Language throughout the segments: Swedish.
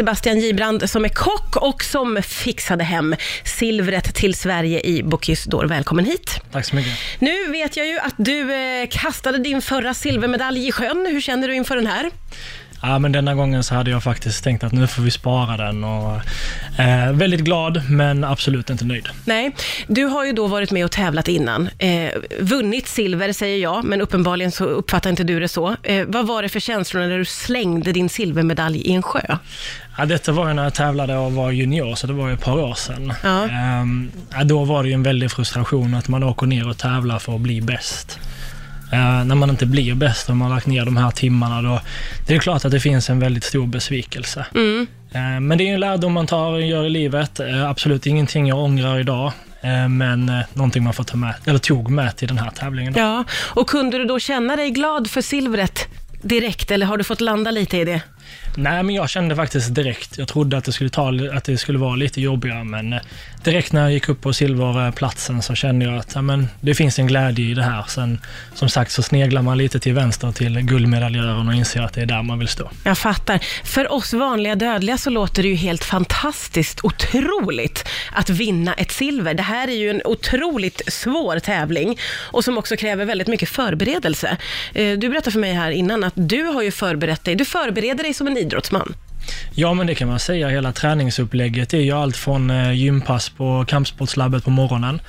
Sebastian Gibrand som är kock och som fixade hem silvret till Sverige i Bocuse d'Or. Välkommen hit. Tack så mycket. Nu vet jag ju att du eh, kastade din förra silvermedalj i sjön. Hur känner du inför den här? Ja, men denna gången så hade jag faktiskt tänkt att nu får vi spara den och eh, väldigt glad, men absolut inte nöjd. Nej, du har ju då varit med och tävlat innan. Eh, vunnit silver säger jag, men uppenbarligen så uppfattar inte du det så. Eh, vad var det för känslor när du slängde din silvermedalj i en sjö? Ja, detta var ju när jag tävlade och var junior, så det var ju ett par år sedan. Ja. Ehm, då var det ju en väldig frustration att man åker ner och tävlar för att bli bäst. Eh, när man inte blir bäst och man har lagt ner de här timmarna, då det är klart att det finns en väldigt stor besvikelse. Mm. Eh, men det är en lärdom man tar och gör i livet. Eh, absolut ingenting jag ångrar idag, men någonting man får ta med, eller tog med till den här tävlingen. Då. Ja, och kunde du då känna dig glad för silvret direkt, eller har du fått landa lite i det? Nej, men jag kände faktiskt direkt. Jag trodde att det skulle, ta, att det skulle vara lite jobbigare, men eh, direkt när jag gick upp på silverplatsen så kände jag att ja, men, det finns en glädje i det här. Sen, som sagt, så sneglar man lite till vänster till guldmedaljören och inser att det är där man vill stå. Jag fattar. För oss vanliga dödliga så låter det ju helt fantastiskt otroligt att vinna ett silver. Det här är ju en otroligt svår tävling och som också kräver väldigt mycket förberedelse. Eh, du berättade för mig här innan att du har ju förberett dig. Du förbereder dig som en idrottsman. Ja, men det kan man säga. Hela träningsupplägget är ju allt från eh, gympass på kampsportslabbet på morgonen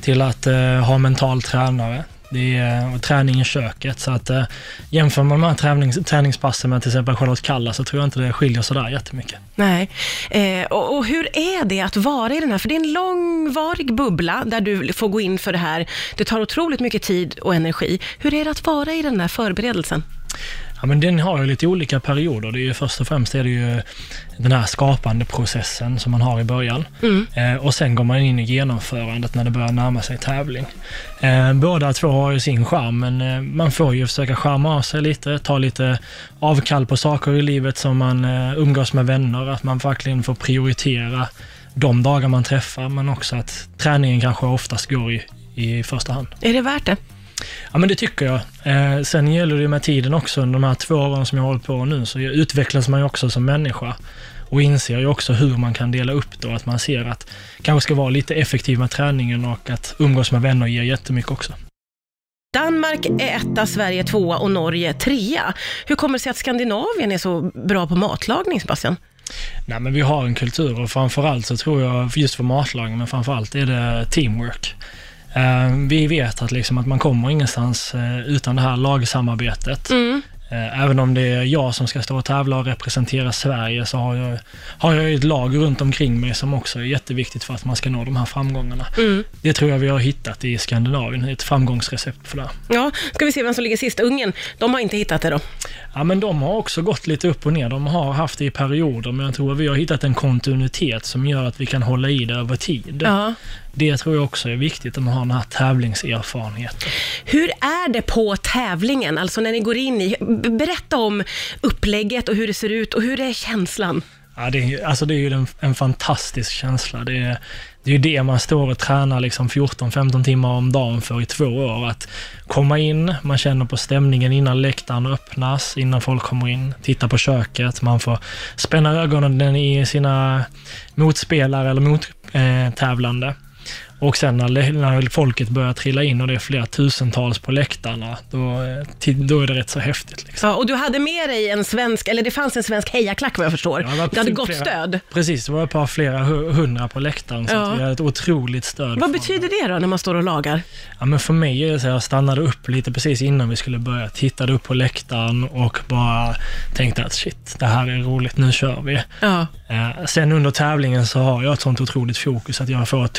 till att eh, ha mental tränare. Det är eh, träning i köket. Så att, eh, jämför man de här tränings, träningspassen med till exempel Charlotte Kalla så tror jag inte det skiljer sådär jättemycket. Nej. Eh, och, och hur är det att vara i den här? För det är en långvarig bubbla där du får gå in för det här. Det tar otroligt mycket tid och energi. Hur är det att vara i den här förberedelsen? Ja, men den har ju lite olika perioder. Det är ju först och främst är det ju den här skapande processen som man har i början. Mm. Eh, och sen går man in i genomförandet när det börjar närma sig tävling. Eh, båda två har ju sin charm, men eh, man får ju försöka charma av sig lite, ta lite avkall på saker i livet som man eh, umgås med vänner, att man verkligen får prioritera de dagar man träffar, men också att träningen kanske oftast går i, i första hand. Är det värt det? Ja, men det tycker jag. Eh, sen gäller det ju med tiden också, under de här två åren som jag har hållit på nu, så utvecklas man ju också som människa och inser ju också hur man kan dela upp det och att man ser att kanske ska vara lite effektiv med träningen och att umgås med vänner ger jättemycket också. Danmark är etta, Sverige tvåa och Norge trea. Hur kommer det sig att Skandinavien är så bra på matlagning, Sebastian? Nej, men vi har en kultur och framförallt så tror jag, just för matlagning, men framförallt är det teamwork. Eh, vi vet att, liksom, att man kommer ingenstans eh, utan det här lagsamarbetet. Mm. Eh, Även om det är jag som ska stå och tävla och representera Sverige så har jag, har jag ett lag runt omkring mig som också är jätteviktigt för att man ska nå de här framgångarna. Mm. Det tror jag vi har hittat i Skandinavien, ett framgångsrecept för det. Ja, ska vi se vem som ligger sist? Ungern, de har inte hittat det då. Ja, men de har också gått lite upp och ner. De har haft det i perioder, men jag tror att vi har hittat en kontinuitet som gör att vi kan hålla i det över tid. Ja. Det tror jag också är viktigt, att man har den här tävlingserfarenheten. Hur är det på tävlingen, alltså när ni går in i... Berätta om upplägget och hur det ser ut och hur är känslan? Ja, det, är, alltså det är ju en, en fantastisk känsla. Det är, det är ju det man står och tränar liksom 14-15 timmar om dagen för i två år. Att komma in, man känner på stämningen innan läktaren öppnas, innan folk kommer in, titta på köket, man får spänna ögonen i sina motspelare eller mottävlande. Och sen när, när folket börjar trilla in och det är flera tusentals på läktarna, då, eh, då är det rätt så häftigt. Liksom. Ja, och du hade med dig en svensk, eller det fanns en svensk hejaklack vad jag förstår. Ja, det du hade gott stöd. Precis, det var ett par flera hu- hundra på läktaren, så Ja. att vi hade ett otroligt stöd. Vad betyder det då när man står och lagar? Ja, men för mig är det så att jag stannade upp lite precis innan vi skulle börja, tittade upp på läktaren och bara tänkte att shit, det här är roligt, nu kör vi. Ja. Eh, sen under tävlingen så har jag ett sånt otroligt fokus att jag får ett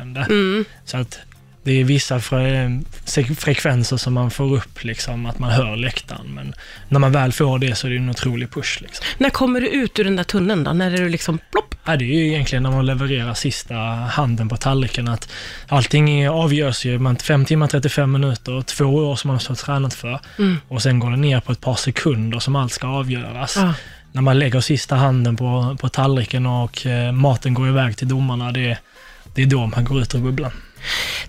tunnelseende. Mm. Så att det är vissa fre- se- frekvenser som man får upp, liksom, att man hör läktaren. Men när man väl får det så är det en otrolig push. Liksom. När kommer du ut ur den där tunneln då? När är du liksom plopp? Ja, det är ju egentligen när man levererar sista handen på tallriken att allting är, avgörs ju med 5 timmar 35 minuter, två år som man har tränat för Mm. och sen går det ner på ett par sekunder som allt ska avgöras. Ja. När man lägger sista handen på, på tallriken och eh, maten går iväg till domarna, det, det är då man går ut ur bubblan.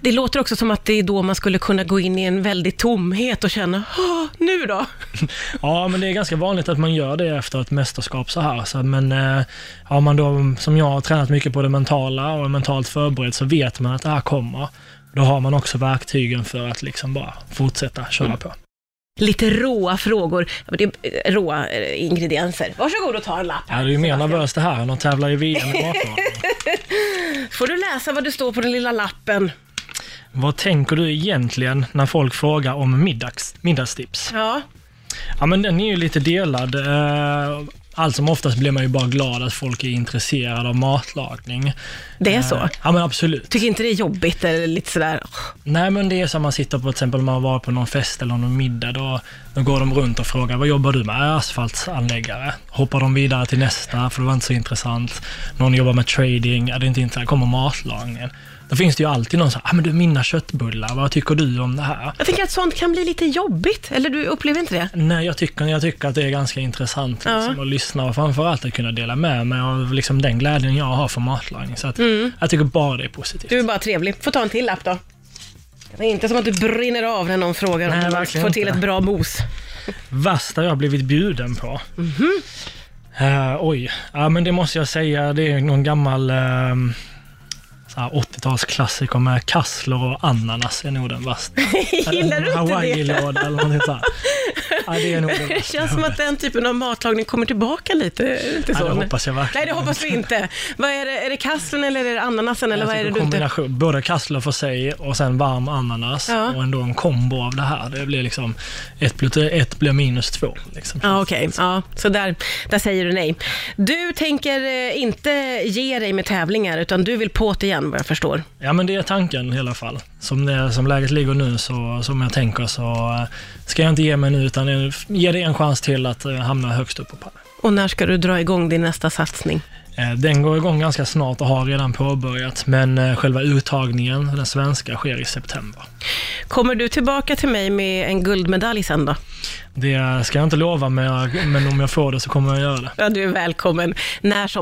Det låter också som att det är då man skulle kunna gå in i en väldig tomhet och känna, "Åh, nu då? Ja, men det är ganska vanligt att man gör det efter ett mästerskap så här. Så, men eh, har man då, som jag har tränat mycket på det mentala och är mentalt förberedd, så vet man att det här kommer. Då har man också verktygen för att liksom bara fortsätta köra på. Lite råa frågor, Ja, det är råa eh, ingredienser. Varsågod och ta en lapp. Ja, det är ju mer nervöst det här än att tävla i VM i. Får du läsa vad det står på den lilla lappen? Vad tänker du egentligen när folk frågar om middags, middagstips? Ja, Ja, men den är ju lite delad. Eh, Allt som oftast blir man ju bara glad att folk är intresserade av matlagning. det är så. Eh, Ja, men absolut. Tycker inte det är jobbigt eller lite sådär, Nej, men det är som man sitter på, till exempel om man varit på någon fest eller någon middag, då, då går de runt och frågar, vad jobbar du med? "Jag är Asfaltsanläggare. Hoppar de vidare till nästa, för det var inte så intressant. Någon jobbar med trading, ja, det är inte intressant, kommer matlagningen. Då finns det ju alltid någon som, ah, men du, mina köttbullar, vad tycker du om det här? Jag tänker att sånt kan bli lite jobbigt, eller du upplever inte det? Nej, jag tycker, jag tycker att det är ganska intressant Ja. liksom, att lyssna och framförallt att kunna dela med mig av liksom, den glädjen jag har för matlagning. Så att, jag tycker bara det är positivt. Mm. Du är bara trevlig. Får ta en till lapp då. Det är inte som att du brinner av när någon frågar Nej, om du får till inte. ett bra mos. Värsta jag blivit bjuden på? Mhm. Eh, oj, ja, men det måste jag säga, det är någon gammal här 80-talsklassiker med kassler och ananas är nog den värsta. Gillar du inte det? Hawaii-låda eller något sånt. Ja, det är nog det känns som att den typen av matlagning kommer tillbaka lite. Inte Ja, så? det hoppas jag verkligen. Nej, det hoppas vi inte. Vad är det? Är det kassen eller är det ananasen? Eller Jag vad är det du inte... både kassler för sig och sen varm ananas Ja. och ändå en kombo av det här. Det blir liksom, ett, plus ett blir minus två. Liksom. Ja, okej. Ja, så där, där säger du nej. Du tänker eh, inte ge dig med tävlingar, utan du vill på det igen, vad jag förstår. Ja, men det är tanken i alla fall. Som, det, som läget ligger nu, så, som jag tänker, så eh, ska jag inte ge mig nu, utan ge det en chans till att eh, hamna högst upp på pallen. Och när ska du dra igång din nästa satsning? Eh, Den går igång ganska snart och har redan påbörjat, men själva uttagningen, den svenska, sker i september. Kommer du tillbaka till mig med en guldmedalj sen då? Det ska jag inte lova, men om jag får det så kommer jag göra det. Ja, du är välkommen när som